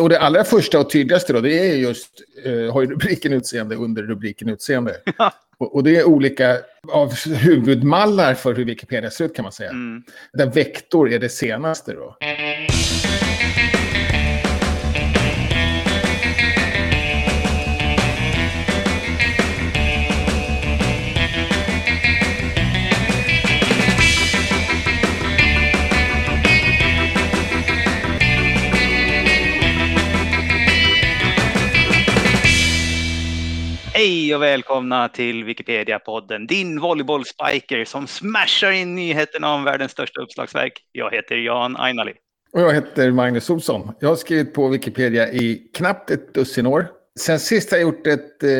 Och det allra första och tydligaste då, det är just, eh, har ju rubriken utseende under rubriken utseende. och, och, det är olika av huvudmallar för hur Wikipedia ser ut kan man säga. Mm. Där vektor är det senaste då. Hej och välkomna till Wikipedia-podden, din volleybollspiker som smashar in nyheterna om världens största uppslagsverk. Jag heter Jan Ainali. Och jag heter Magnus Olsson. Jag har skrivit på Wikipedia i knappt ett dussin år. Sen sist har jag gjort ett eh,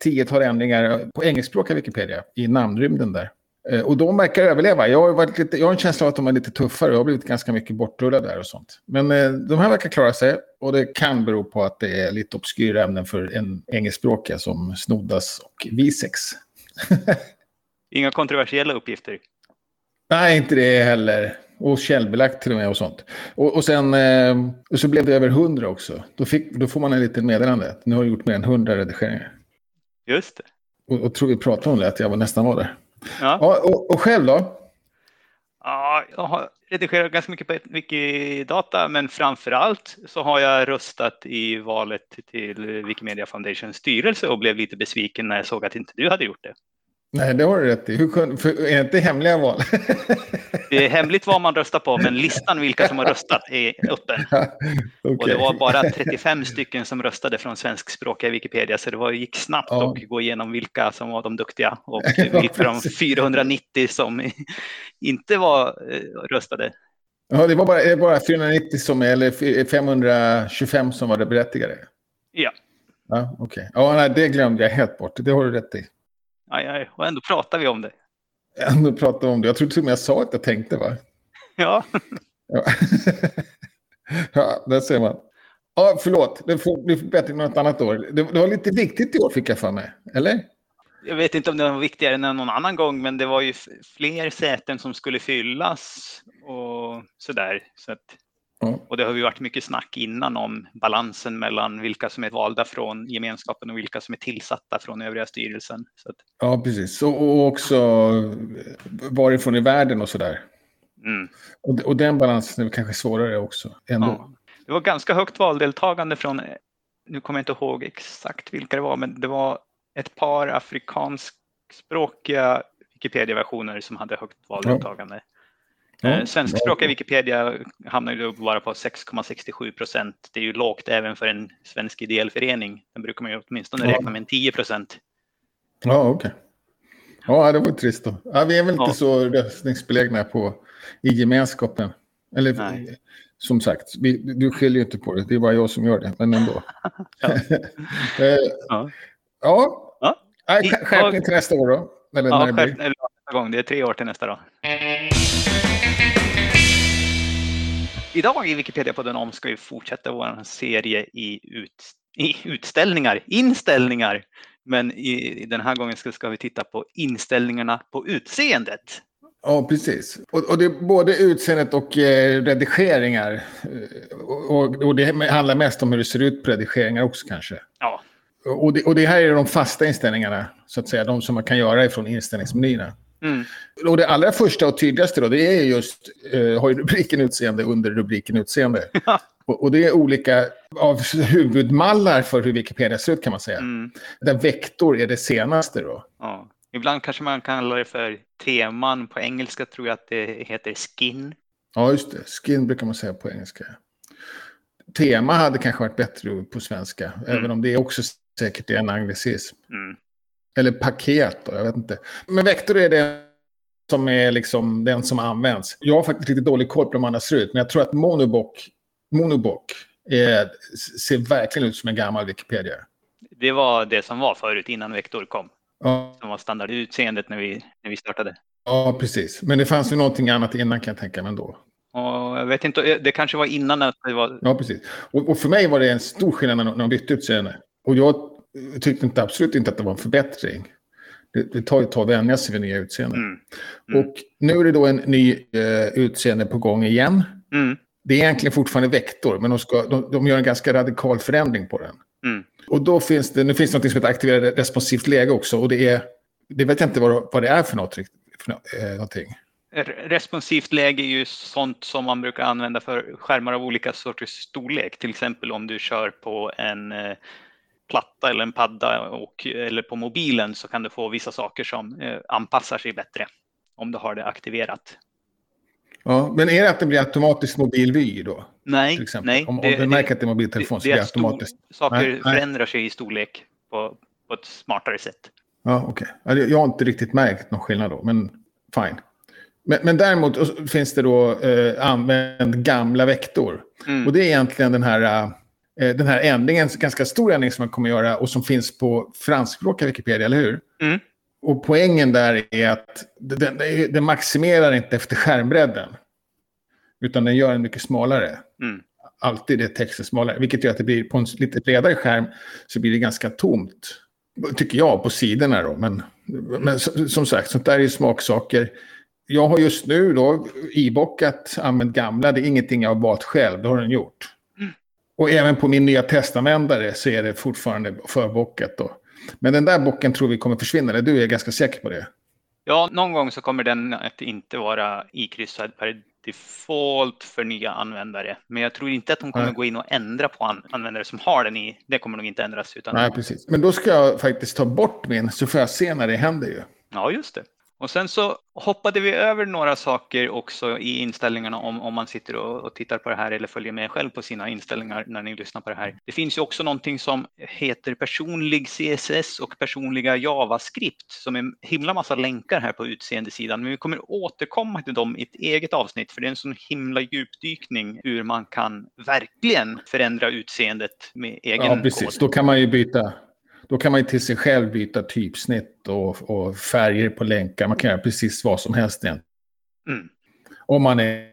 tiotal ändringar på engelskspråkiga Wikipedia i namnrymden där. Eh, och de verkar överleva. Jag har, varit lite, jag har en känsla av att de är lite tuffare. Jag har blivit ganska mycket bortrullad där och sånt. Men eh, de här verkar klara sig. Och det kan bero på att det är lite obskyra ämnen för en engelskspråkiga som Snoddas och Visex. Inga kontroversiella uppgifter? Nej, inte det heller. Och källbelagt till och med och sånt. Och, och sen eh, och så blev det över hundra också. Då, fick, då får man en liten meddelande. Nu har du gjort mer än hundra redigeringar. Just det. Och, och tror vi pratade om det, att jag var nästan var där. Ja. ja och, och själv då? Ja, jag har redigerat ganska mycket på Wikidata, men framför allt så har jag röstat i valet till Wikimedia Foundations styrelse och blev lite besviken när jag såg att inte du hade gjort det. Nej, det har du rätt i. Hur kun, för, är det inte hemliga val? det är hemligt vad man röstar på, men listan vilka som har röstat är öppen. okay. Och det var bara 35 stycken som röstade från svenskspråkiga Wikipedia, så det var, gick snabbt ja. att gå igenom vilka som var de duktiga och vilka de 490 som inte var eh, röstade. Ja, det var bara, bara 490 som, eller 525 som var det berättigade? Ja. Ja, Okej, okay. ja, det glömde jag helt bort. Det har du rätt i. Aj, aj, och ändå pratar vi om det. Ändå pratar vi om det. Jag tror till och med jag sa att jag tänkte, va? Ja. ja, ja där ser man. Ja, förlåt. Det får bli bättre något annat år. Det, det var lite viktigt i år, fick jag för mig. Eller? Jag vet inte om det var viktigare än någon annan gång, men det var ju fler säten som skulle fyllas och sådär. Så att och det har ju varit mycket snack innan om balansen mellan vilka som är valda från gemenskapen och vilka som är tillsatta från övriga styrelsen. Att... Ja, precis. Och också varifrån i världen och sådär. Mm. Och, och den balansen är kanske svårare också. Ändå. Ja. Det var ganska högt valdeltagande från, nu kommer jag inte ihåg exakt vilka det var, men det var ett par afrikanskspråkiga Wikipedia-versioner som hade högt valdeltagande. Ja. Ja, eh, Svenskspråkiga Wikipedia hamnar ju bara på 6,67 procent. Det är ju lågt även för en svensk ideell förening. Den brukar man ju åtminstone ja. räkna med en 10 procent. Ja, okej. Okay. Ja, det var trist då. Ja, vi är väl ja. inte så röstningsbelägna på, i gemenskapen. Eller Nej. som sagt, vi, du skiljer ju inte på det. Det är bara jag som gör det, men ändå. ja. Eh, ja. ja. ja. Skärpning till nästa år då. Eller ja, skärpning nästa gång. Det är tre år till nästa då. Idag i Wikipedia-podden om ska vi fortsätta vår serie i, ut, i utställningar, inställningar. Men i, den här gången ska, ska vi titta på inställningarna på utseendet. Ja, precis. Och, och det är både utseendet och eh, redigeringar. Eh, och, och, det handlar mest om hur det ser ut på redigeringar också kanske. Ja. Och det, och det här är de fasta inställningarna, så att säga. De som man kan göra ifrån inställningsmenyerna. Mm. Och det allra första och tydligaste då, det är just, eh, har ju rubriken utseende under rubriken utseende. Och, det är olika av huvudmallar för hur Wikipedia ser ut kan man säga. Mm. Där vektor är det senaste då. Ja. Ibland kanske man kallar det för teman. På engelska tror jag att det heter skin. Ja, just det. Skin brukar man säga på engelska. Tema hade kanske varit bättre på svenska, mm. även om det också säkert är en anglicism. Mm. Eller paket då, jag vet inte. Men vektor är det som är liksom den som används. Jag har faktiskt lite dålig koll på hur de andra ser ut, men jag tror att Monobok, Monobok är, ser verkligen ut som en gammal Wikipedia. Det var det som var förut innan vektor kom. Ja. Som var standardutseendet när vi, när vi startade. Ja, precis. Men det fanns ju någonting annat innan kan jag tänka mig ändå. Och jag vet inte, det kanske var innan det var... Ja, precis. Och, och för mig var det en stor skillnad när de bytte utseende. Och jag tyckte inte, absolut inte att det var en förbättring. Det, det tar ju ett tag att vänja sig vid nya utseenden. Mm. Mm. Och nu är det då en ny eh, utseende på gång igen. Mm. Det är egentligen fortfarande vektor, men de, ska, de, de gör en ganska radikal förändring på den. Mm. Och då finns det, nu finns det något som heter aktiverade responsivt läge också. Och det är, det vet jag inte vad, vad det är för något. För eh, någonting. Responsivt läge är ju sånt som man brukar använda för skärmar av olika sorters storlek. Till exempel om du kör på en eh, platta eller en padda och, eller på mobilen så kan du få vissa saker som eh, anpassar sig bättre om du har det aktiverat. Ja, men är det att det blir automatiskt mobilvy då? Nej, nej. Om, det, om du märker att det är mobiltelefon så blir det automatiskt? Saker nej, förändrar nej. sig i storlek på, på ett smartare sätt. Ja, okej. Okay. Jag har inte riktigt märkt någon skillnad då, men fine. Men, men däremot finns det då eh, använd gamla vektor. Mm. Och det är egentligen den här, eh, den här ändringen, ganska stor ändring som man kommer göra och som finns på franskspråkiga Wikipedia, eller hur? Mm. Och poängen där är att den, den, maximerar inte efter skärmbredden. Utan den gör den mycket smalare. Mm. Alltid är texten smalare. Vilket gör att det blir på en lite bredare skärm så blir det ganska tomt. Tycker jag på sidorna då. Men, men som sagt, sånt där är smaksaker. Jag har just nu då ibockat använt gamla. Det är ingenting jag har valt själv. Det har den gjort. Och även på min nya testanvändare så är det fortfarande förbockat då. Men den där bocken tror vi kommer försvinna. Du är ganska säker på det? Ja, någon gång så kommer den att inte vara ikryssad per default för nya användare. Men jag tror inte att hon kommer Nej. gå in och ändra på an användare som har den i. Det kommer nog inte ändras. Utan Nej, precis. Men då ska jag faktiskt ta bort min så får jag se när det händer ju. Ja, just det. Och sen så hoppade vi över några saker också i inställningarna om, om man sitter och, och, tittar på det här eller följer med själv på sina inställningar när ni lyssnar på det här. Det finns ju också någonting som heter personlig CSS och personliga JavaScript som är en himla massa länkar här på utseendesidan. Men vi kommer återkomma till dem i ett eget avsnitt för det är en sån himla djupdykning hur man kan verkligen förändra utseendet med egen Ja, precis. Kod. Då kan man ju byta då kan man ju till sig själv byta typsnitt och, och färger på länkar. Man kan göra precis vad som helst igen. Mm. Om man är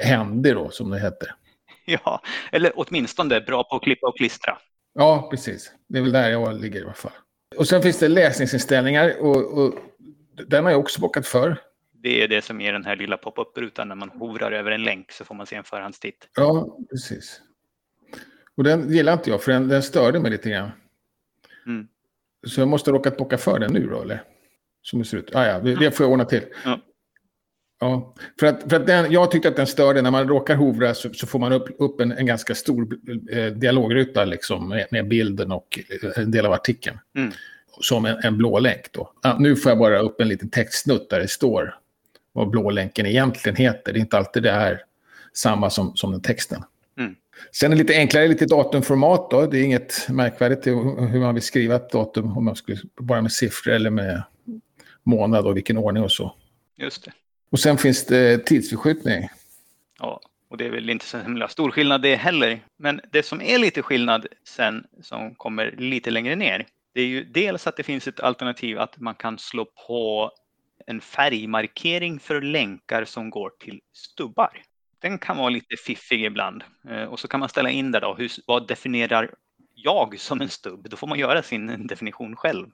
händig då, som det heter. Ja, eller åtminstone bra på att klippa och klistra. Ja, precis. Det är väl där jag ligger i alla fall. Och sen finns det läsningsinställningar och, och den har jag också bockat för. Det är det som ger den här lilla pop-up-rutan när man hovrar över en länk så får man se en förhandstitt. Ja, precis. Och den gillar inte jag för den, den störde mig lite grann. Mm. Så jag måste råkat bocka för den nu då, eller? Som det ser ut. Ah, ja, det, det får jag ordna till. Ja. Ja, för att, för att den, jag tyckte att den störde. När man råkar hovra så, så får man upp, upp en, en ganska stor eh, dialogruta liksom, med, med, bilden och eh, en del av artikeln. Mm. Som en, en blå länk då. Ah, nu får jag bara upp en liten textsnutt där det står vad blå länken egentligen heter. Det är inte alltid det är samma som, som den texten. Sen är det lite enklare, lite datumformat då. Det är inget märkvärdigt hur man vill skriva ett datum. Om man skulle bara med siffror eller med månad och vilken ordning och så. Just det. Och sen finns det tidsförskjutning. Ja, och det är väl inte så himla stor skillnad det heller. Men det som är lite skillnad sen som kommer lite längre ner. Det är ju dels att det finns ett alternativ att man kan slå på en färgmarkering för länkar som går till stubbar den kan vara lite fiffig ibland. Eh, och så kan man ställa in där då, hur, vad definierar jag som en stubb? Då får man göra sin definition själv.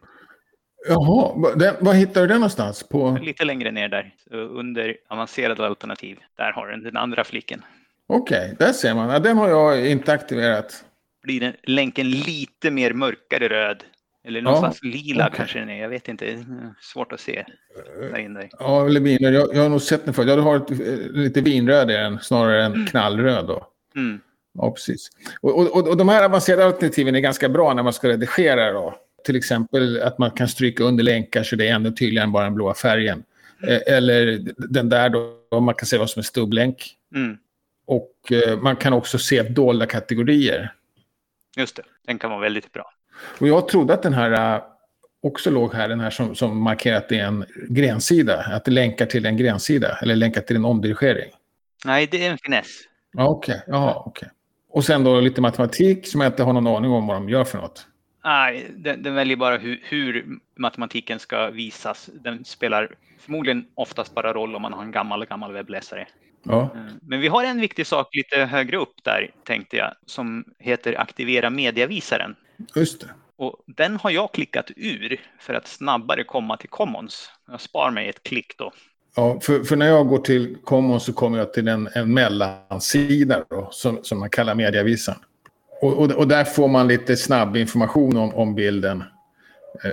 Jaha, den, vad hittar du den någonstans? På... Lite längre ner där, under avancerade alternativ. Där har den den andra fliken. Okej, okay, där ser man. Ja, den har jag inte aktiverat. Blir den länken lite mer mörkare röd eller någonstans ja, lila okay. kanske den är. Jag vet inte. Svårt att se. Där. Ja, eller vinröd. Jag, jag har nog sett den förut. Jag har ett, lite vinröd i den snarare än mm. knallröd. Då. Mm. Ja, precis. Och, och, och de här avancerade alternativen är ganska bra när man ska redigera. Då. Till exempel att man kan stryka under länkar så det är ännu tydligare än bara den blåa färgen. Mm. Eller den där då, man kan se vad som är stubblänk. Mm. Och eh, man kan också se dolda kategorier. Just det, den kan vara väldigt bra. Och jag trodde att den här äh, också låg här, den här som, som markerar att det är en grensida. Att det länkar till en grensida eller länkar till en omdirigering. Nej, det är en finess. Okej, okay. Okej. Okay. Och sen då lite matematik som jag inte har någon aning om vad de gör för något. Nej, den, den väljer bara hur, hur, matematiken ska visas. Den spelar förmodligen oftast bara roll om man har en gammal, gammal webbläsare. Ja. Eh, men vi har en viktig sak lite högre upp där, tänkte jag, som heter aktivera mediavisaren. Just det. Och den har jag klickat ur för att snabbare komma till Commons. Jag spar mig ett klick då. Ja, för, för, när jag går till Commons så kommer jag till en, en mellansida då, som, som man kallar mediavisan. Och, och, och, där får man lite snabb information om, om bilden,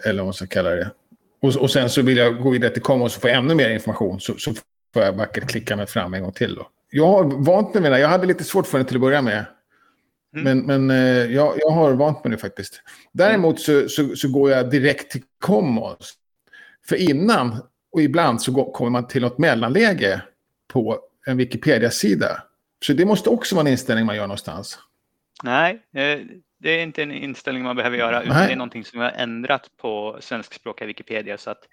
eller vad man ska kalla det. Och, och sen så vill jag gå vidare till Commons och få ännu mer information, så, så får jag vackert klicka mig fram en gång till. Då. Jag har vant mig med det, jag hade lite svårt för det till att börja med. Mm. Men, men eh, jag, jag har vant mig nu faktiskt. Däremot så, så, så, går jag direkt till Commons. För innan, och ibland, så går, kommer man till något mellanläge på en Wikipedia-sida. Så det måste också vara en inställning man gör någonstans. Nej, eh, det är inte en inställning man behöver göra, utan Nej. det är någonting som vi har ändrat på svenskspråkiga Wikipedia. Så att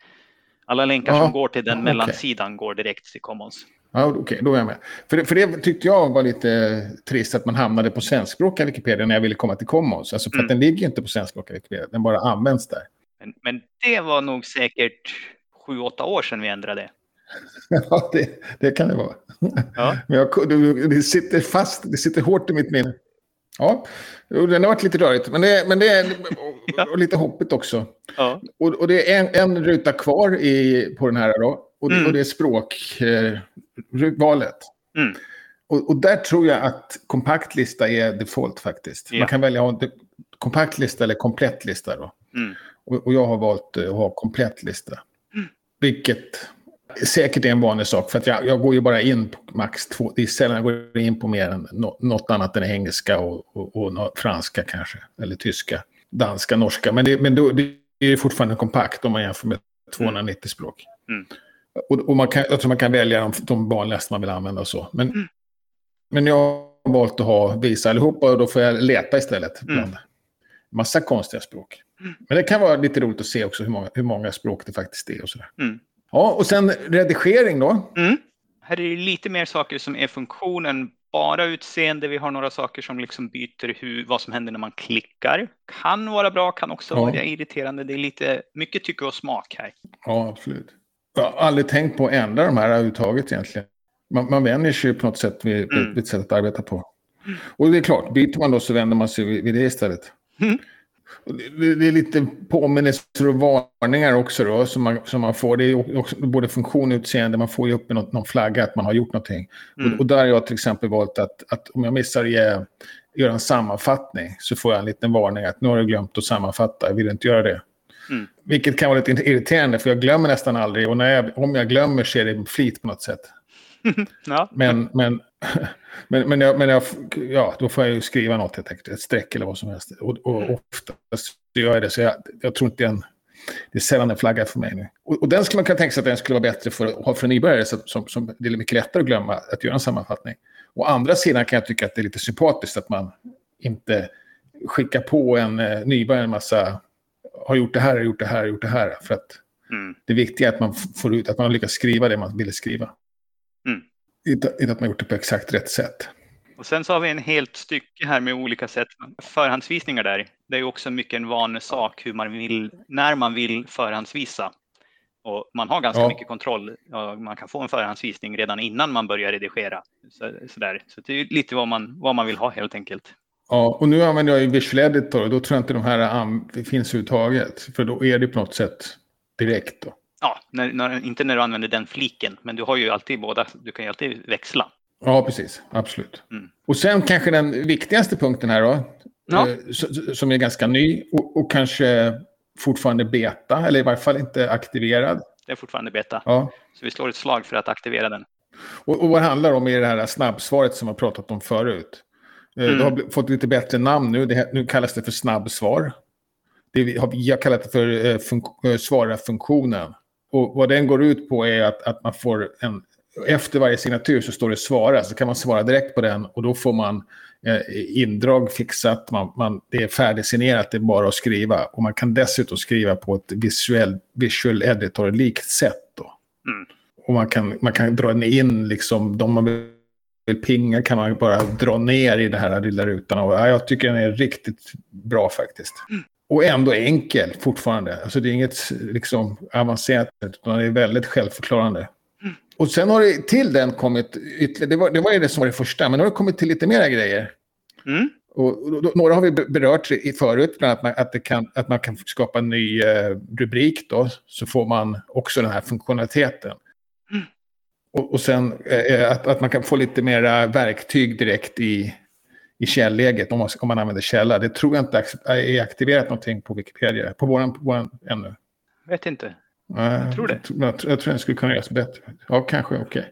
alla länkar ja, som går till den mellansidan okay. går direkt till Commons. Ja, Okej, okay, då är jag med. För det, för det tyckte jag var lite trist att man hamnade på svenskspråkiga Wikipedia när jag ville komma till Commons. Alltså för mm. att den ligger inte på svenskspråkiga Wikipedia, den bara används där. Men, men det var nog säkert sju, åtta år sedan vi ändrade. ja, det, det kan det vara. Ja. Men jag, det, sitter fast, det sitter hårt i mitt minne. Ja, den har varit lite rörigt. Men det, men det är och lite hoppigt också. Ja. Och, och, det är en, en ruta kvar i, på den här då. Och, mm. och det är språkvalet. Eh, mm. och, och, där tror jag att kompaktlista är default faktiskt. Ja. Man kan välja att ha kompaktlista eller komplettlista då. Mm. Och, och, jag har valt att ha komplettlista. Mm. Vilket säkert är en vanlig sak. För att jag, jag går ju bara in på max två. Det är sällan jag går in på mer än något annat än engelska och, och, och franska kanske. Eller tyska, danska, norska. Men det, men då, det är fortfarande kompakt om man jämför med 290 mm. språk. Mm. Och, och, man kan, jag tror man kan välja de, de vanligaste man vill använda och så. Men, mm. men jag har valt att ha visa allihopa och då får jag leta istället. Mm. Bland massa konstiga språk. Mm. Men det kan vara lite roligt att se också hur många, hur många språk det faktiskt är och sådär. Mm. Ja, och sen redigering då. Mm. Här är det lite mer saker som är funktionen bara utseende. Vi har några saker som liksom byter hur, vad som händer när man klickar. Kan vara bra, kan också ja. vara irriterande. Det är lite mycket tycke och smak här. Ja, absolut. Jag har aldrig tänkt på att ändra de här överhuvudtaget egentligen. Man, man vänjer sig på något sätt vid, mm. vid ett sätt att arbeta på. Och det är klart, byter man då så vänder man sig vid, vid det istället. Mm. Det är lite påminnelser och varningar också då som man, som man får. Det är också både funktion och utseende. Man får ju upp någon, någon flagga att man har gjort någonting. Mm. Och, och, där har jag till exempel valt att, att om jag missar att göra en sammanfattning så får jag en liten varning att nu har du glömt att sammanfatta. Jag vill inte göra det. Mm. Vilket kan vara lite irriterande för jag glömmer nästan aldrig. Och när jag, om jag glömmer så är det flit på något sätt. ja. Men, men, men, men, jag, men jag, ja, då får jag ju skriva något helt enkelt. Ett streck eller vad som helst. Och, och mm. oftast gör jag det. Så jag, jag tror inte en, det är sällan en flagga för mig nu. Och, och den skulle man kunna tänka sig att den skulle vara bättre för att ha för nybörjare. Så, som, som, det är mycket lättare att glömma att göra en sammanfattning. Å andra sidan kan jag tycka att det är lite sympatiskt att man inte skickar på en eh, nybörjare en massa har gjort det här, har gjort det här, har gjort det här. För att mm. det viktiga är att man får ut, att man lyckas skriva det man ville skriva. Mm. Inte att man gjort det på exakt rätt sätt. Och sen så har vi en helt stycke här med olika sätt. Förhandsvisningar där. Det är också mycket en vanlig sak hur man vill, när man vill förhandsvisa. Och man har ganska ja. mycket kontroll. Man kan få en förhandsvisning redan innan man börjar redigera. Så, sådär. så det är lite vad man, vad man vill ha helt enkelt. Ja, och nu använder jag ju Visual Editor och då tror jag inte de här finns överhuvudtaget. För då är det på något sätt direkt. Då. Ja, när, när, inte när du använder den fliken, men du har ju alltid båda. Du kan ju alltid växla. Ja, precis. Absolut. Mm. Och sen kanske den viktigaste punkten här då, ja. eh, som är ganska ny och, och, kanske fortfarande beta, eller i varje fall inte aktiverad. Det är fortfarande beta. Ja. Så vi slår ett slag för att aktivera den. Och, och vad det handlar om är det här snabbsvaret som jag pratat om förut. Eh, mm. Det har fått lite bättre namn nu. Det, nu kallas det för snabbsvar. Det, vi har kallat det för eh, fun eh, svara-funktionen. Och vad den går ut på är att, att man får en... Efter varje signatur så står det svara, så kan man svara direkt på den och då får man eh, indrag fixat, man, man, det är färdigsignerat, det är bara att skriva. Och man kan dessutom skriva på ett visuell, visual editor-likt sätt. Då. Mm. Och man kan, man kan dra in liksom de man vill pinga kan man bara dra ner i den här lilla rutan. Och, ja, jag tycker den är riktigt bra faktiskt. Mm. Och ändå enkel fortfarande. Alltså det är inget liksom, avancerat, utan det är väldigt självförklarande. Mm. Och sen har det till den kommit ytterligare, det var, det var ju det som var det första, men nu har det kommit till lite mera grejer. Mm. Och, och, och, några har vi berört i förut, bland annat att, att, kan, att man kan skapa en ny eh, rubrik då, så får man också den här funktionaliteten. Mm. Och, och sen eh, att, att man kan få lite mera verktyg direkt i, i källläget om man, om man använder källa. Det tror jag inte är aktiverat någonting på Wikipedia, på våran, på våran ännu. Vet inte. Jag tror det. Jag, jag, jag tror den skulle kunna göras bättre. Ja, kanske, okej. Okay.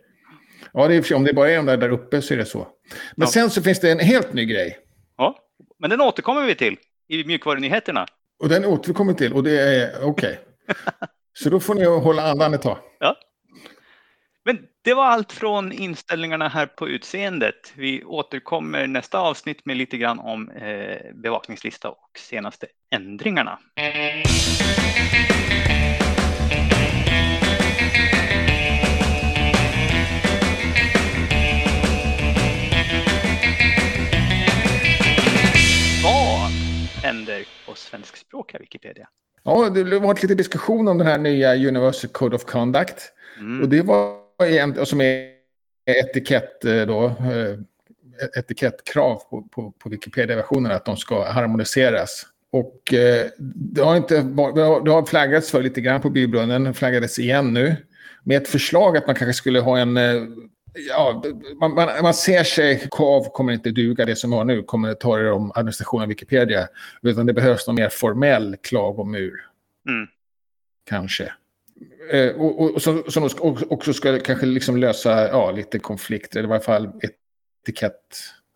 Ja, det är, om det bara är de där där uppe så är det så. Men ja. sen så finns det en helt ny grej. Ja, men den återkommer vi till i mjukvarunyheterna. Och den återkommer till och det är okej. Okay. så då får ni hålla andan ett tag. Ja. Det var allt från inställningarna här på utseendet. Vi återkommer nästa avsnitt med lite grann om eh, bevakningslista och senaste ändringarna. Vad händer på svenskspråkiga Wikipedia? Ja, det har varit lite diskussion om den här nya Universal Code of Conduct. Mm. Och det var en, som är etikett eh, då, eh, etikettkrav på, på, på Wikipedia-versionen att de ska harmoniseras. Och eh, det, har inte, det har flaggats för lite grann på bybrunnen, flaggades igen nu, med ett förslag att man kanske skulle ha en... Ja, man, man, man, ser sig, KAV kommer inte duga, det som har nu kommer att ta det om administration av Wikipedia, utan det behövs någon mer formell klagomur. Mm. Kanske. Eh, och, och, och, som, som också ska kanske liksom lösa ja, lite konflikter, eller i varje fall etikett,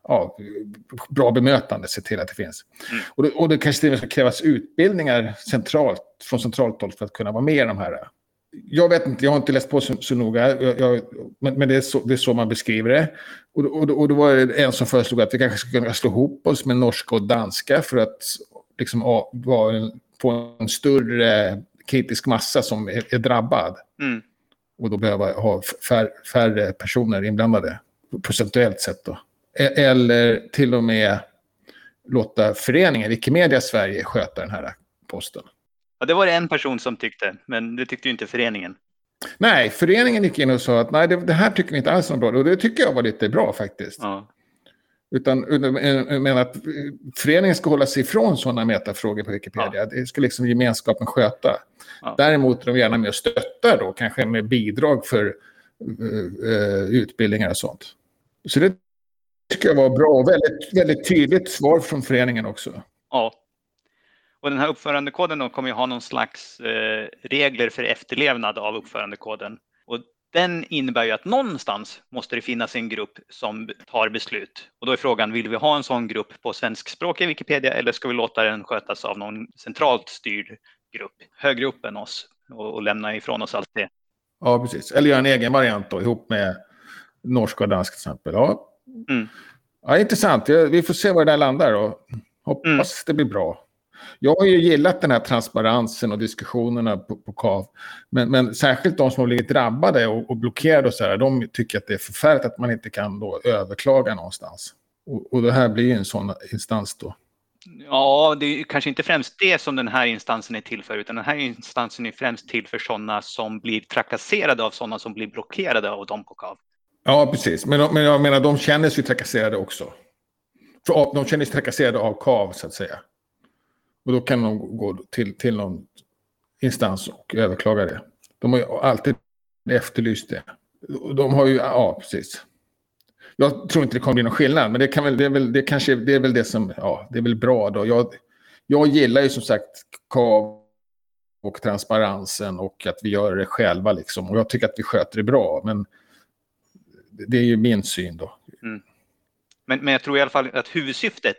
ja, bra bemötande, se till att det finns. Mm. Och, det, och det kanske till och med ska krävas utbildningar centralt, från centralt håll för att kunna vara med i de här. Jag vet inte, jag har inte läst på så, så noga, jag, jag, men, men det, är så, det är så man beskriver det. Och, och, och då var det en som föreslog att vi kanske skulle kunna slå ihop oss med norska och danska för att liksom, ja, få en större kritisk massa som är, är drabbad. Mm. Och då behöver ha fär, färre personer inblandade, procentuellt sett då. E, eller till och med låta föreningen Wikimedia Sverige sköta den här posten. Ja, det var det en person som tyckte, men det tyckte ju inte föreningen. Nej, föreningen gick in och sa att nej, det, det här tycker vi inte alls är bra. Och det tycker jag var lite bra faktiskt. Ja. Utan menar att föreningen ska hålla sig ifrån sådana metafrågor på Wikipedia. Ja. Det ska liksom gemenskapen sköta. Ja. Däremot är de gärna med och stöttar då, kanske med bidrag för uh, utbildningar och sånt. Så det tycker jag var bra väldigt, väldigt tydligt svar från föreningen också. Ja. Och den här uppförandekoden kommer ju ha någon slags eh, regler för efterlevnad av uppförandekoden. Den innebär ju att någonstans måste det finnas en grupp som tar beslut. Och då är frågan, vill vi ha en sån grupp på svenskspråkiga Wikipedia eller ska vi låta den skötas av någon centralt styrd grupp högre upp än oss och, och lämna ifrån oss allt det? Ja, precis. Eller göra en egen variant då, ihop med norska och danska till exempel. Ja. Mm. ja, intressant. Vi får se var det där landar och hoppas mm. det blir bra. Jag har ju gillat den här transparensen och diskussionerna på, på KAV. Men, men särskilt de som har blivit drabbade och, och blockerade och så här, de tycker att det är förfärligt att man inte kan då överklaga någonstans. Och, och det här blir ju en sån instans då. Ja, det är kanske inte främst det som den här instansen är till för, utan den här instansen är främst till för sådana som blir trakasserade av sådana som blir blockerade av dem på KAV. Ja, precis. Men, men jag menar, de känner sig trakasserade också. För de känner sig trakasserade av KAV, så att säga. Och då kan de gå till, till någon instans och överklaga det. De har ju alltid efterlyst det. De har ju, ja precis. Jag tror inte det kommer bli någon skillnad, men det, kan väl, det, är väl, det, kanske, det är väl det som, ja, det är väl bra då. Jag, jag gillar ju som sagt KAV och transparensen och att vi gör det själva liksom. Och jag tycker att vi sköter det bra, men det är ju min syn då. Mm. Men, men jag tror i alla fall att huvudsyftet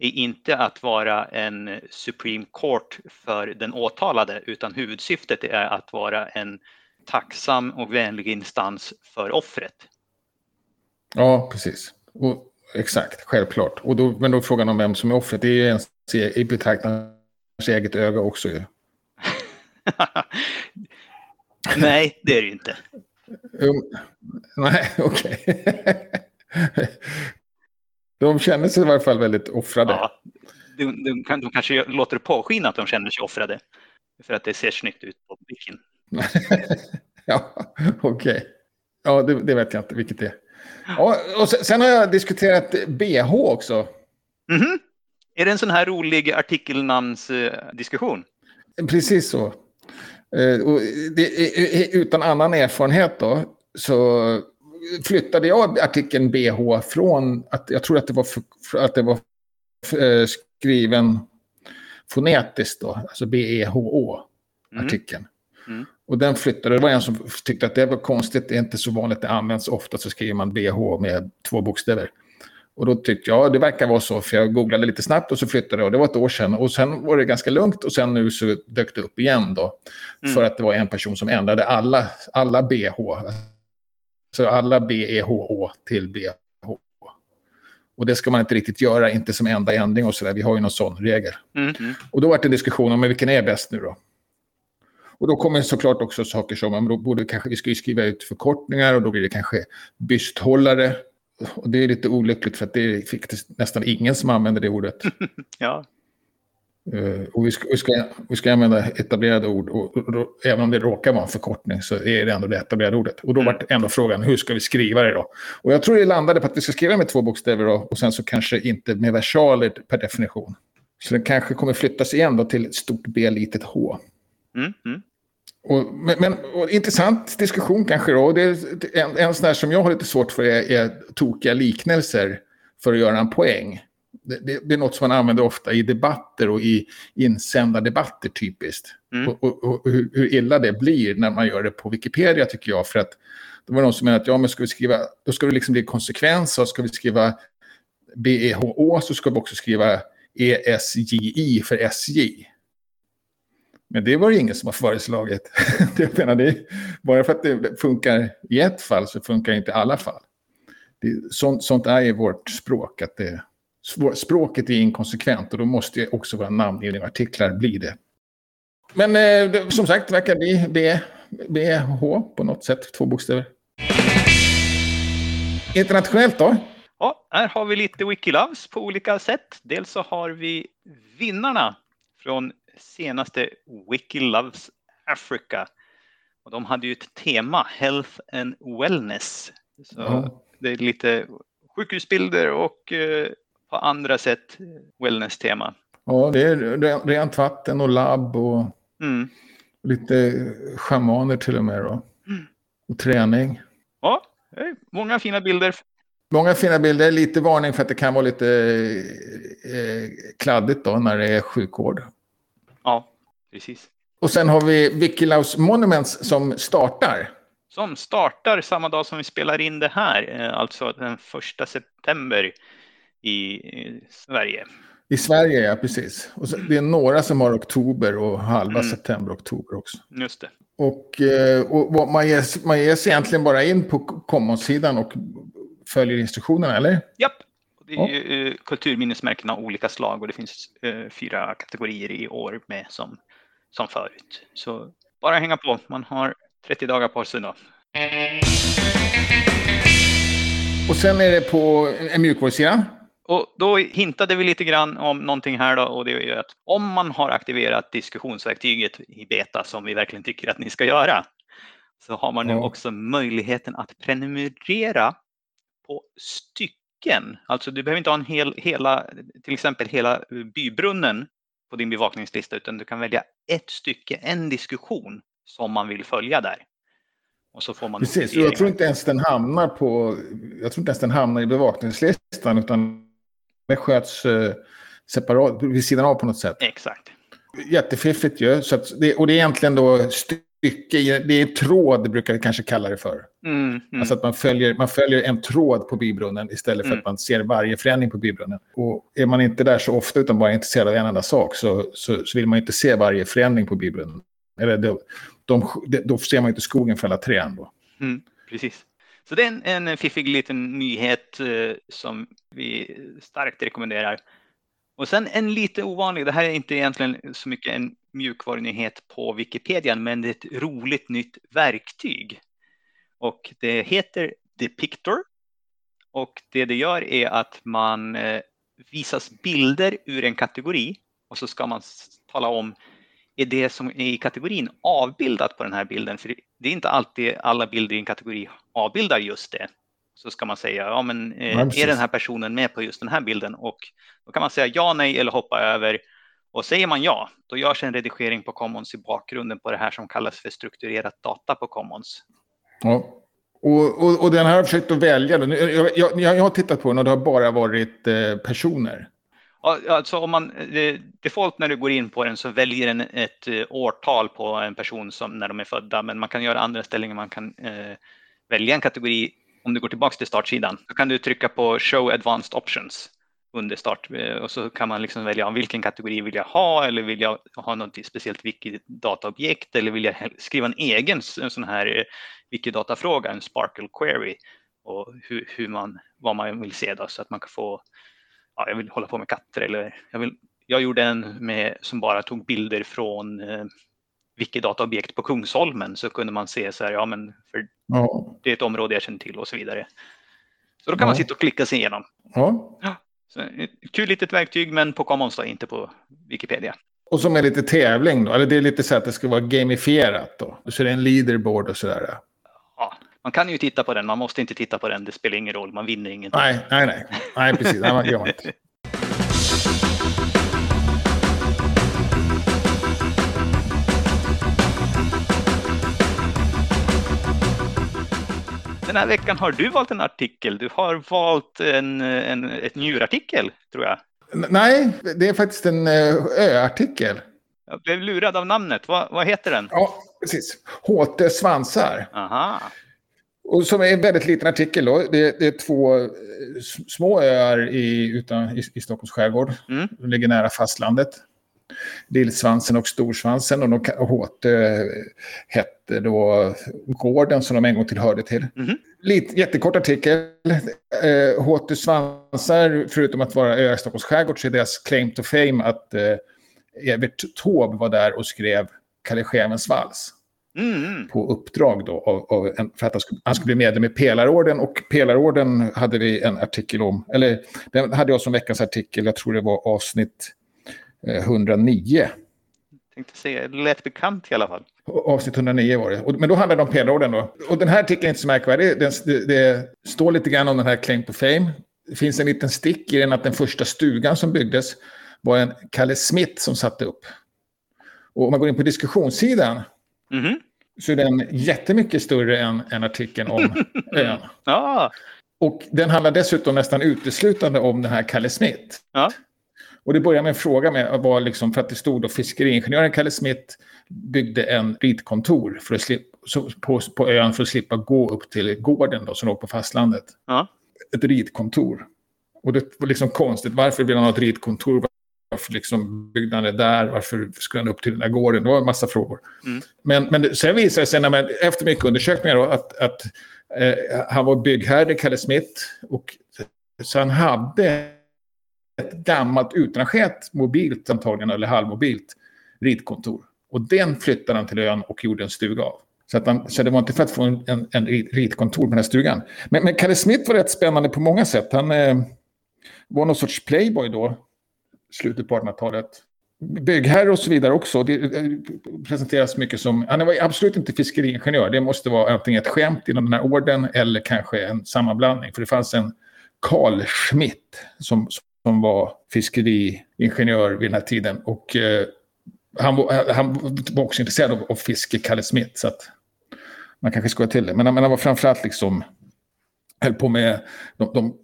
är inte att vara en Supreme Court för den åtalade, utan huvudsyftet är att vara en tacksam och vänlig instans för offret. Ja, precis. Och, exakt, självklart. Och då, men då frågan om vem som är offret. Det är ju ens i betraktarens eget öga också ju. Nej, det är det ju inte. Um, nej, okej. Okay. De känner sig i varje fall väldigt offrade. Ja, de, de, de kanske låter det påskina att de känner sig offrade. För att det ser snyggt ut på blicken. ja, okej. Okay. Ja, det, det, vet jag inte vilket det är. Ja, och sen, sen har jag diskuterat BH också. Mm -hmm. Är det en sån här rolig artikelnamnsdiskussion? Precis så. Uh, och det, utan annan erfarenhet då, så flyttade jag artikeln BH från att jag tror att det var, för, att det var för, skriven fonetiskt då, alltså B-E-H-O, mm. artikeln. Mm. Mm. Och den flyttade, det var en som tyckte att det var konstigt, det är inte så vanligt, det används ofta så skriver man BH med två bokstäver. Och då tyckte jag, det verkar vara så, för jag googlade lite snabbt och så flyttade jag, och det var ett år sedan. Och sen var det ganska lugnt och sen nu så dök det upp igen då. Mm. För att det var en person som ändrade alla, alla BH. Så alla BEHO till BH. Och det ska man inte riktigt göra, inte som enda ändring och sådär. Vi har ju någon sån regel. Mm. Och då var det en diskussion om vilken är bäst nu då. Och då kommer såklart också saker som, då borde kanske, vi ska ju skriva ut förkortningar och då blir det kanske bysthållare. Och det är lite olyckligt för att det är nästan ingen som använder det ordet. ja. Uh, och vi ska, vi, ska, vi ska använda etablerade ord. Och, och, och, även om det råkar vara en förkortning så är det ändå det etablerade ordet. Och då mm. var ändå frågan, hur ska vi skriva det då? Och jag tror det landade på att vi ska skriva med två bokstäver då, och sen så kanske inte med versaler per definition. Så den kanske kommer flyttas igen då till ett stort B, litet H. Mm. Mm. Och, men, men och intressant diskussion kanske då. Det är en, en sån där som jag har lite svårt för är, är tokiga liknelser för att göra en poäng. Det, det, det, är något som man använder ofta i debatter och i insända debatter typiskt. Mm. Och, och, och hur, hur, illa det blir när man gör det på Wikipedia tycker jag. För att det var någon som menade att ja, men ska vi skriva, då ska det liksom bli konsekvens. Och ska vi skriva BEHO så ska vi också skriva ESJI för SJ. Men det var det ingen som har föreslagit. jag menar, det, bara för att det funkar i ett fall så funkar det inte i alla fall. Det, sånt, sånt är i vårt språk. att det, Språket är inkonsekvent och då måste också våra namngivning och artiklar bli det. Men eh, som sagt, det verkar bli B, BH på något sätt, två bokstäver. Internationellt då? Ja, här har vi lite Wikiloves på olika sätt. Dels så har vi vinnarna från senaste Wiki Loves Africa. Och de hade ju ett tema, Health and Wellness. Så mm. Det är lite sjukhusbilder och eh, på andra sätt wellness-tema. Ja, det är rent vatten och labb och mm. lite schamaner till och med. Då. Mm. Och träning. Ja, många fina bilder. Många fina bilder. Lite varning för att det kan vara lite eh, kladdigt då när det är sjukvård. Ja, precis. Och sen har vi Wikilaus Monuments som startar. Som startar samma dag som vi spelar in det här, eh, alltså den första september i Sverige. I Sverige, ja precis. Och så, det är några som har oktober och halva mm. september oktober också. Just det. Och, eh, och man, ger, man ger sig egentligen bara in på Commons-sidan och följer instruktionerna, eller? Japp. Det är ju ja. kulturminnesmärken av olika slag och det finns uh, fyra kategorier i år med som, som förut. Så bara hänga på, man har 30 dagar på sig då. Och sen är det på en mjukvarusidan. Och då hintade vi lite grann om någonting här då och det är ju att om man har aktiverat diskussionsverktyget i beta som vi verkligen tycker att ni ska göra så har man nu ja. också möjligheten att prenumerera på stycken. Alltså du behöver inte ha en hel, hela, till exempel hela bybrunnen på din bevakningslista utan du kan välja ett stycke, en diskussion som man vill följa där. Och så får man Precis, jag tror inte ens den hamnar på, jag tror inte ens den hamnar i bevakningslistan utan det sköts eh, separat, vid sidan av på något sätt. Exakt. Jättefiffigt ju. Så det, och det är egentligen då stycke, det är tråd brukar vi kanske kalla det för. Mm, mm. Alltså att man följer, man följer en tråd på bybrunnen istället för mm. att man ser varje förändring på bybrunnen. Och är man inte där så ofta utan bara intresserad av en enda sak så, så, så vill man inte se varje förändring på bybrunnen. Eller då, de, då ser man inte skogen för alla träd. Då. Mm, precis. Så det är en, en fiffig liten nyhet eh, som vi starkt rekommenderar. Och sen en lite ovanlig, det här är inte egentligen så mycket en mjukvarunyhet på Wikipedia, men det är ett roligt nytt verktyg. Och det heter Depictor. Och det det gör är att man eh, visas bilder ur en kategori och så ska man tala om är det som är i kategorin avbildat på den här bilden? För det är inte alltid alla bilder i en kategori avbildar just det. Så ska man säga, ja men eh, är den här personen med på just den här bilden? Och då kan man säga ja, nej eller hoppa över. Och säger man ja, då görs en redigering på Commons i bakgrunden på det här som kallas för strukturerat data på Commons. Ja. Och, och, och den har jag försökt att välja. Jag, jag, jag har tittat på den och det har bara varit eh, personer. Alltså om man, default när du går in på den så väljer den ett eh, årtal på en person som när de är födda, men man kan göra andra ställningar. Man kan eh, välja en kategori. Om du går tillbaka till startsidan, så kan du trycka på Show Advanced Options under start eh, och så kan man liksom välja vilken kategori vill jag ha eller vill jag ha något speciellt wiki-dataobjekt eller vill jag skriva en egen sån här eh, wiki data fråga en Sparkle Query och hur, hur, man, vad man vill se då så att man kan få, ja, jag vill hålla på med katter eller jag, vill, jag gjorde en med, som bara tog bilder från eh, Wikidata-objekt på Kungsholmen så kunde man se så här, ja men för ja. det är ett område jag känner till och så vidare. Så då kan ja. man sitta och klicka sig igenom. Ja. Så, ett kul litet verktyg, men på Commons då, inte på Wikipedia. Och som är lite tävling då? Eller det är lite så att det ska vara gamifierat då? Så det är en leaderboard och sådär? Man kan ju titta på den. Man måste inte titta på den. Det spelar ingen roll. Man vinner ingenting. Nej, nej, nej. Nej, precis. Nej, man gör inte. Den här veckan har du valt en artikel. Du har valt en, en ett njurartikel, tror jag. Nej, det är faktiskt en eh, ö-artikel. Jag blev lurad av namnet. Vad, vad heter den? Ja, precis. HT Svansar. Aha. Och som är en väldigt liten artikel. Då. Det, det är två eh, små öar i, utan, i, i Stockholms skärgård. Mm. De ligger nära fastlandet. Lillsvansen och Storsvansen. Och, de, och HT hette då gården som de en gång tillhörde till. Mm. Lite, jättekort artikel. Eh, HT Svansar, förutom att vara öar i Stockholms skärgård, så är deras claim to fame att eh, Evert Taube var där och skrev Kalle Schewens vals. Mm. På uppdrag då, av, av en, för att han skulle, han skulle, bli medlem i Pelarorden. Och Pelarorden hade vi en artikel om, eller den hade jag som veckans artikel, jag tror det var avsnitt 109. Eh, tänkte säga, det lät bekant i alla fall. Avsnitt 109 var det. Men då handlade det om Pelarorden då. Och den här artikeln är inte så märkvärdig. Det, det, det, står lite grann om den här claim to fame. Det finns en liten stick i den att den första stugan som byggdes var en Kalle Smith som satte upp. Och om man går in på diskussionssidan mm så är den jättemycket större än, än artikeln om ön. ah. Och den handlar dessutom nästan uteslutande om den här Kalle Smith. Ah. Och det börjar med en fråga med, var liksom, för att det stod då fiskeriingenjören Kalle Smith byggde en ritkontor för att slippa, på, på ön för att slippa gå upp till gården då, som låg på fastlandet. Ja. Ett ritkontor. Och det var liksom konstigt, varför vill han ha ett ritkontor? Varför liksom han det där? Varför skulle han upp till den där gården? Det var en massa frågor. Mm. Men, men sen visade det sig, när man, efter mycket undersökningar, då, att, att eh, han var byggherre, Kalle Smith. Och, så han hade ett gammalt utrangerat mobilt, antagligen, eller halvmobilt ritkontor. Och den flyttade han till ön och gjorde en stuga av. Så, att han, så det var inte för att få en, en, en ritkontor på den här stugan. Men, men Kalle Smith var rätt spännande på många sätt. Han eh, var någon sorts playboy då, slutet på 1800-talet. Byggherre och så vidare också. Det eh, presenteras mycket som... Han var absolut inte fiskeriingenjör. Det måste vara antingen ett skämt inom den här orden eller kanske en sammanblandning. För det fanns en Carl Schmidt som, som var fiskeriingenjör vid den här tiden. Och eh, han, han, var också intresserad av, av fiske, Kalle Smith. Så att man kanske skojar till det. Men, men han var framförallt liksom, höll på med de, de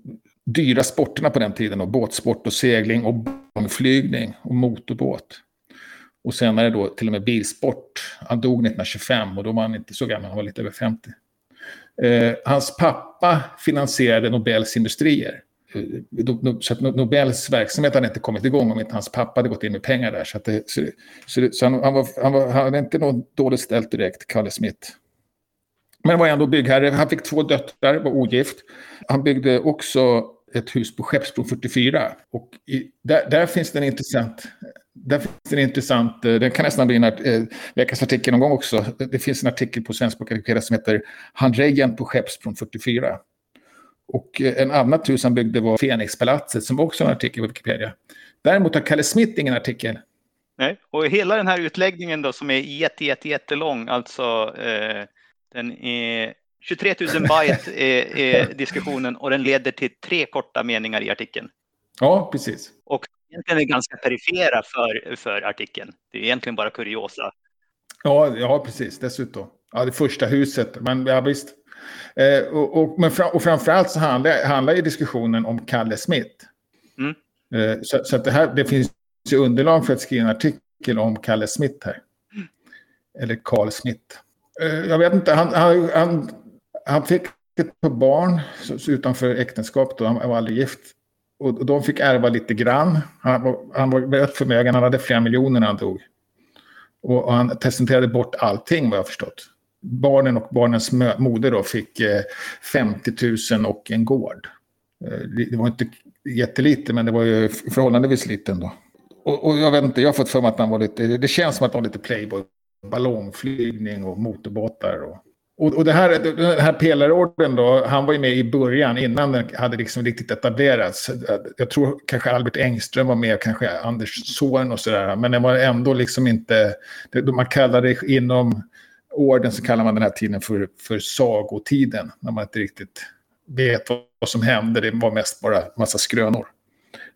dyra sporterna på den tiden. Då, båtsport och segling och bångflygning och motorbåt. Och senare då till och med bilsport. Han dog 1925 och då var han inte så gammal, han var lite över 50. Eh, hans pappa finansierade Nobels industrier. Eh, så att Nobels verksamhet hade inte kommit igång om inte hans pappa hade gått in med pengar där. Så, det, så, så, så han, han, var, han, var, han hade inte något dåligt ställt direkt, Kalle Smith. Men var ändå byggherre. Han fick två döttrar, var ogift. Han byggde också ett hus på Skeppsbron 44. Och i, där, där, finns det en intressant... Där finns det en intressant, eh, den kan nästan bli en eh, veckans artikel någon gång också. Det finns en artikel på Svenska Wikipedia som heter Handrejen på Skeppsbron 44. Och eh, en annat hus han byggde var Fenixpalatset som också har en artikel på Wikipedia. Däremot har Kalle Smith ingen artikel. Nej, och hela den här utläggningen då som är jätte, jätte, jättelång, alltså eh, den är 23 000 byte är, är, diskussionen och den leder till tre korta meningar i artikeln. Ja, precis. Och egentligen är ganska perifera för, för artikeln. Det är egentligen bara kuriosa. Ja, ja precis. Dessutom. Ja, det första huset. Men ja, visst. Eh, och, och, men fram, och framförallt så handlar, handlar ju diskussionen om Kalle Smith. Mm. Eh, så, så, att det, här, det finns ju underlag för att skriva en artikel om Kalle Smith här. Mm. Eller Carl Smith. Eh, jag vet inte, han, han, han, han fick ett par barn utanför äktenskap, då, han var aldrig gift. Och de fick ärva lite grann. Han var, han var väldigt förmögen, han hade flera miljoner när han dog. Och han presenterade bort allting vad jag har förstått. Barnen och barnens moder då fick eh, 50 000 och en gård. Eh, det var inte jättelite, men det var ju förhållandevis lite ändå. Och, och jag vet inte, jag har fått för mig att han var lite, det känns som att han var lite playboy. Ballongflygning och motorbåtar och och, och det här, den här pelarorden då, han var ju med i början innan den hade liksom riktigt etablerats. Jag tror kanske Albert Engström var med, kanske Anders Zorn och sådär. Men den var ändå liksom inte, man kallade det inom orden så kallar man den här tiden för, för sagotiden. När man inte riktigt vet vad som hände, det var mest bara massa skrönor.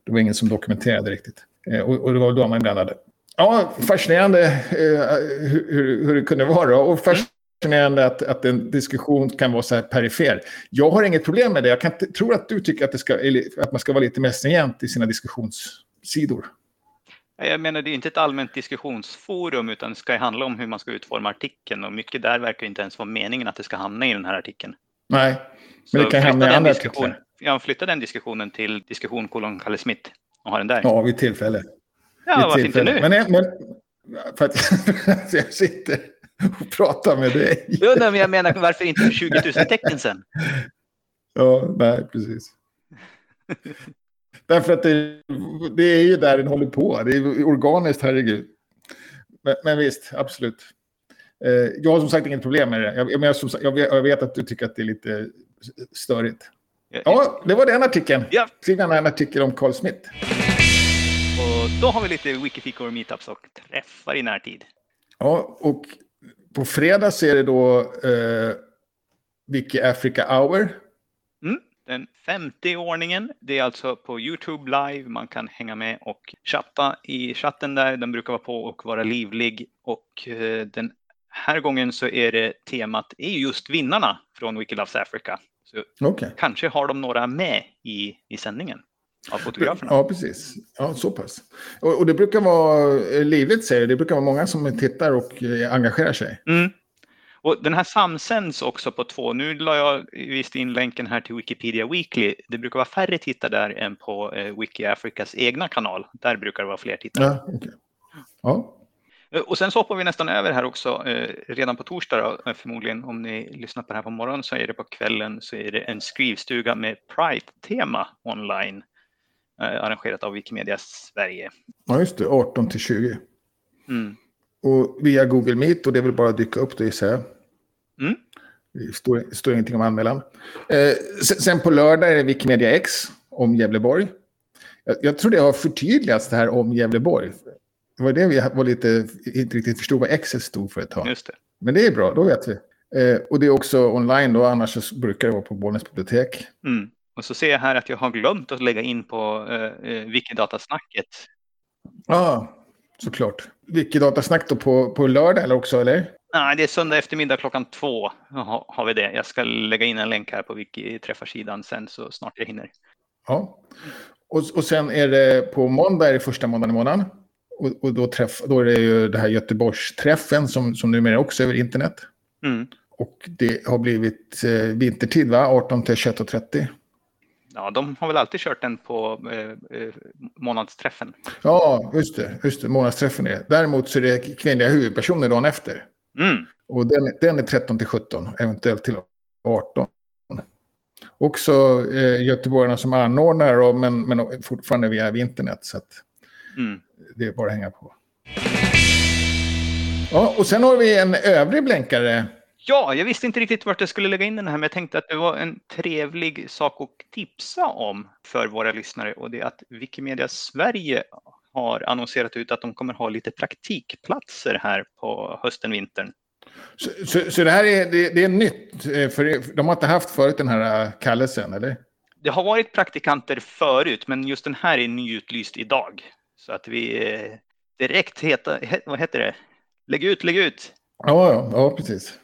Det var ingen som dokumenterade riktigt. Eh, och, och det var då man blandade. Ja, fascinerande eh, hur, hur, det kunde vara. Och fascinerande fascinerande att, att en diskussion kan vara så här perifer. Jag har inget problem med det. Jag kan, tror att du tycker att, det ska, att man ska vara lite mer stringent i sina diskussionssidor. Jag menar, det är inte ett allmänt diskussionsforum, utan det ska handla om hur man ska utforma artikeln. Och mycket där verkar inte ens vara meningen att det ska hamna i den här artikeln. Nej, men det kan hamna i andra artiklar. Jag flyttar den diskussionen till diskussion kolon Kalle Smith och har den där. Ja, vid tillfälle. Ja, vid varför tillfälle. inte nu? Men, men för att jag sitter och prata med dig. Jo, men jag menar varför inte 20 000 tecken sen? Ja, nej, precis. Därför att det, det, är ju där den håller på. Det är organiskt, herregud. Men, men visst, absolut. Eh, jag har som sagt inget problem med det. Jag, jag, jag, jag, vet att du tycker att det är lite störigt. Ja, det var den artikeln. Ja. Skriv gärna en artikel om Carl Smith. Och då har vi lite Wikifikor meetups och träffar i närtid. Ja, och på fredag så är det då eh, Wiki Africa Hour. Mm, den femte ordningen. Det är alltså på YouTube live. Man kan hänga med och chatta i chatten där. Den brukar vara på och vara livlig. Och eh, den här gången så är det temat är just vinnarna från Wiki Loves Africa. Så okay. Kanske har de några med i, i sändningen av fotograferna. Ja, precis. Ja, så pass. Och, och, det brukar vara eh, livligt, säger. Det brukar vara många som tittar och eh, engagerar sig. Mm. Och den här samsänds också på två. Nu la jag visst in länken här till Wikipedia Weekly. Det brukar vara färre tittare där än på eh, Wiki Africas egna kanal. Där brukar det vara fler tittare. Ja, okay. ja. Eh, och sen så hoppar vi nästan över här också. Eh, redan på torsdag då, förmodligen om ni lyssnar på det här på morgonen så är det på kvällen så är det en skrivstuga med Pride-tema online arrangerat av Wikimedia Sverige. Ja, just det. 18 till 20. Mm. Och via Google Meet och det är väl bara att dyka upp det gissar jag. Mm. Det står, står ingenting om anmälan. Eh, sen på lördag är det Wikimedia X om Gävleborg. Jag, jag tror det har förtydligats det här om Gävleborg. Det var det vi var lite, inte riktigt förstod vad X stod för ett tag. Just det. Men det är bra, då vet vi. Eh, och det är också online då, annars brukar det vara på Bollnäs bibliotek. Mm. Och så ser jag här att jag har glömt att lägga in på eh, eh Wikidatasnacket. Ja, ah, såklart. Wikidatasnack då på, på lördag eller också, eller? Nej, det är söndag eftermiddag klockan två har, har vi det. Jag ska lägga in en länk här på Wiki-träffarsidan sen så snart jag hinner. Ja, och, och sen är det på måndag, är det första måndagen i månaden. Och, och då, träff, då är det ju det här Göteborgsträffen som, som numera också är över internet. Mm. Och det har blivit eh, vintertid, va? 18 till 21.30. Ja, de har väl alltid kört den på eh, eh, månadsträffen. Ja, just det. Just det månadsträffen är Däremot så är det kvinnliga huvudpersoner dagen efter. Mm. Och den, den är 13 till 17, eventuellt till 18. Också eh, göteborgarna som anordnar, men, men fortfarande via internet. Så att mm. det är bara att hänga på. Ja, och sen har vi en övrig blänkare Ja, jag visste inte riktigt vart jag skulle lägga in den här, men jag tänkte att det var en trevlig sak att tipsa om för våra lyssnare och det är att Wikimedia Sverige har annonserat ut att de kommer ha lite praktikplatser här på hösten, vintern. Så, så, så det här är, det, det, är nytt, eh, för de har inte haft förut den här eh, kallelsen, eller? Det har varit praktikanter förut, men just den här är nyutlyst idag. Så att vi eh, direkt heter, vad heter det? Lägg ut, lägg ut! Ja, ja, ja precis.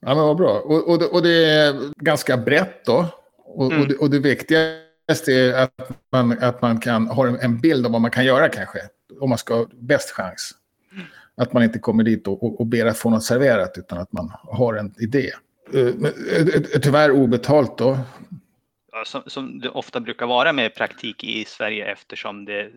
Ja, men vad bra. Och, och, och det är ganska brett då. Och, mm. och, det, och det viktigaste är att man, att man kan ha en bild av vad man kan göra kanske. Om man ska ha bäst chans. Att man inte kommer dit och, och, och ber att få något serverat utan att man har en idé. Uh, tyvärr obetalt då. Ja, som, som det ofta brukar vara med praktik i Sverige eftersom det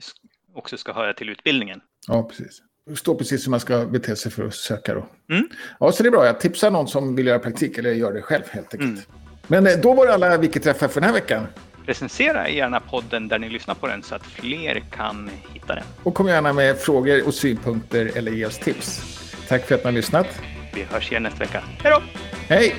också ska höra till utbildningen. Ja, precis. Står precis hur man ska bete sig för att söka då. Mm. Ja, så det är bra. Jag tipsar någon som vill göra praktik eller gör det själv helt enkelt. Mm. Men eh, då var det alla Wiki-träffar för den här veckan. Recensera gärna podden där ni lyssnar på den så att fler kan hitta den. Och kom gärna med frågor och synpunkter eller ge oss tips. Tack för att ni har lyssnat. Vi hörs igen nästa vecka. Hej då! Hej!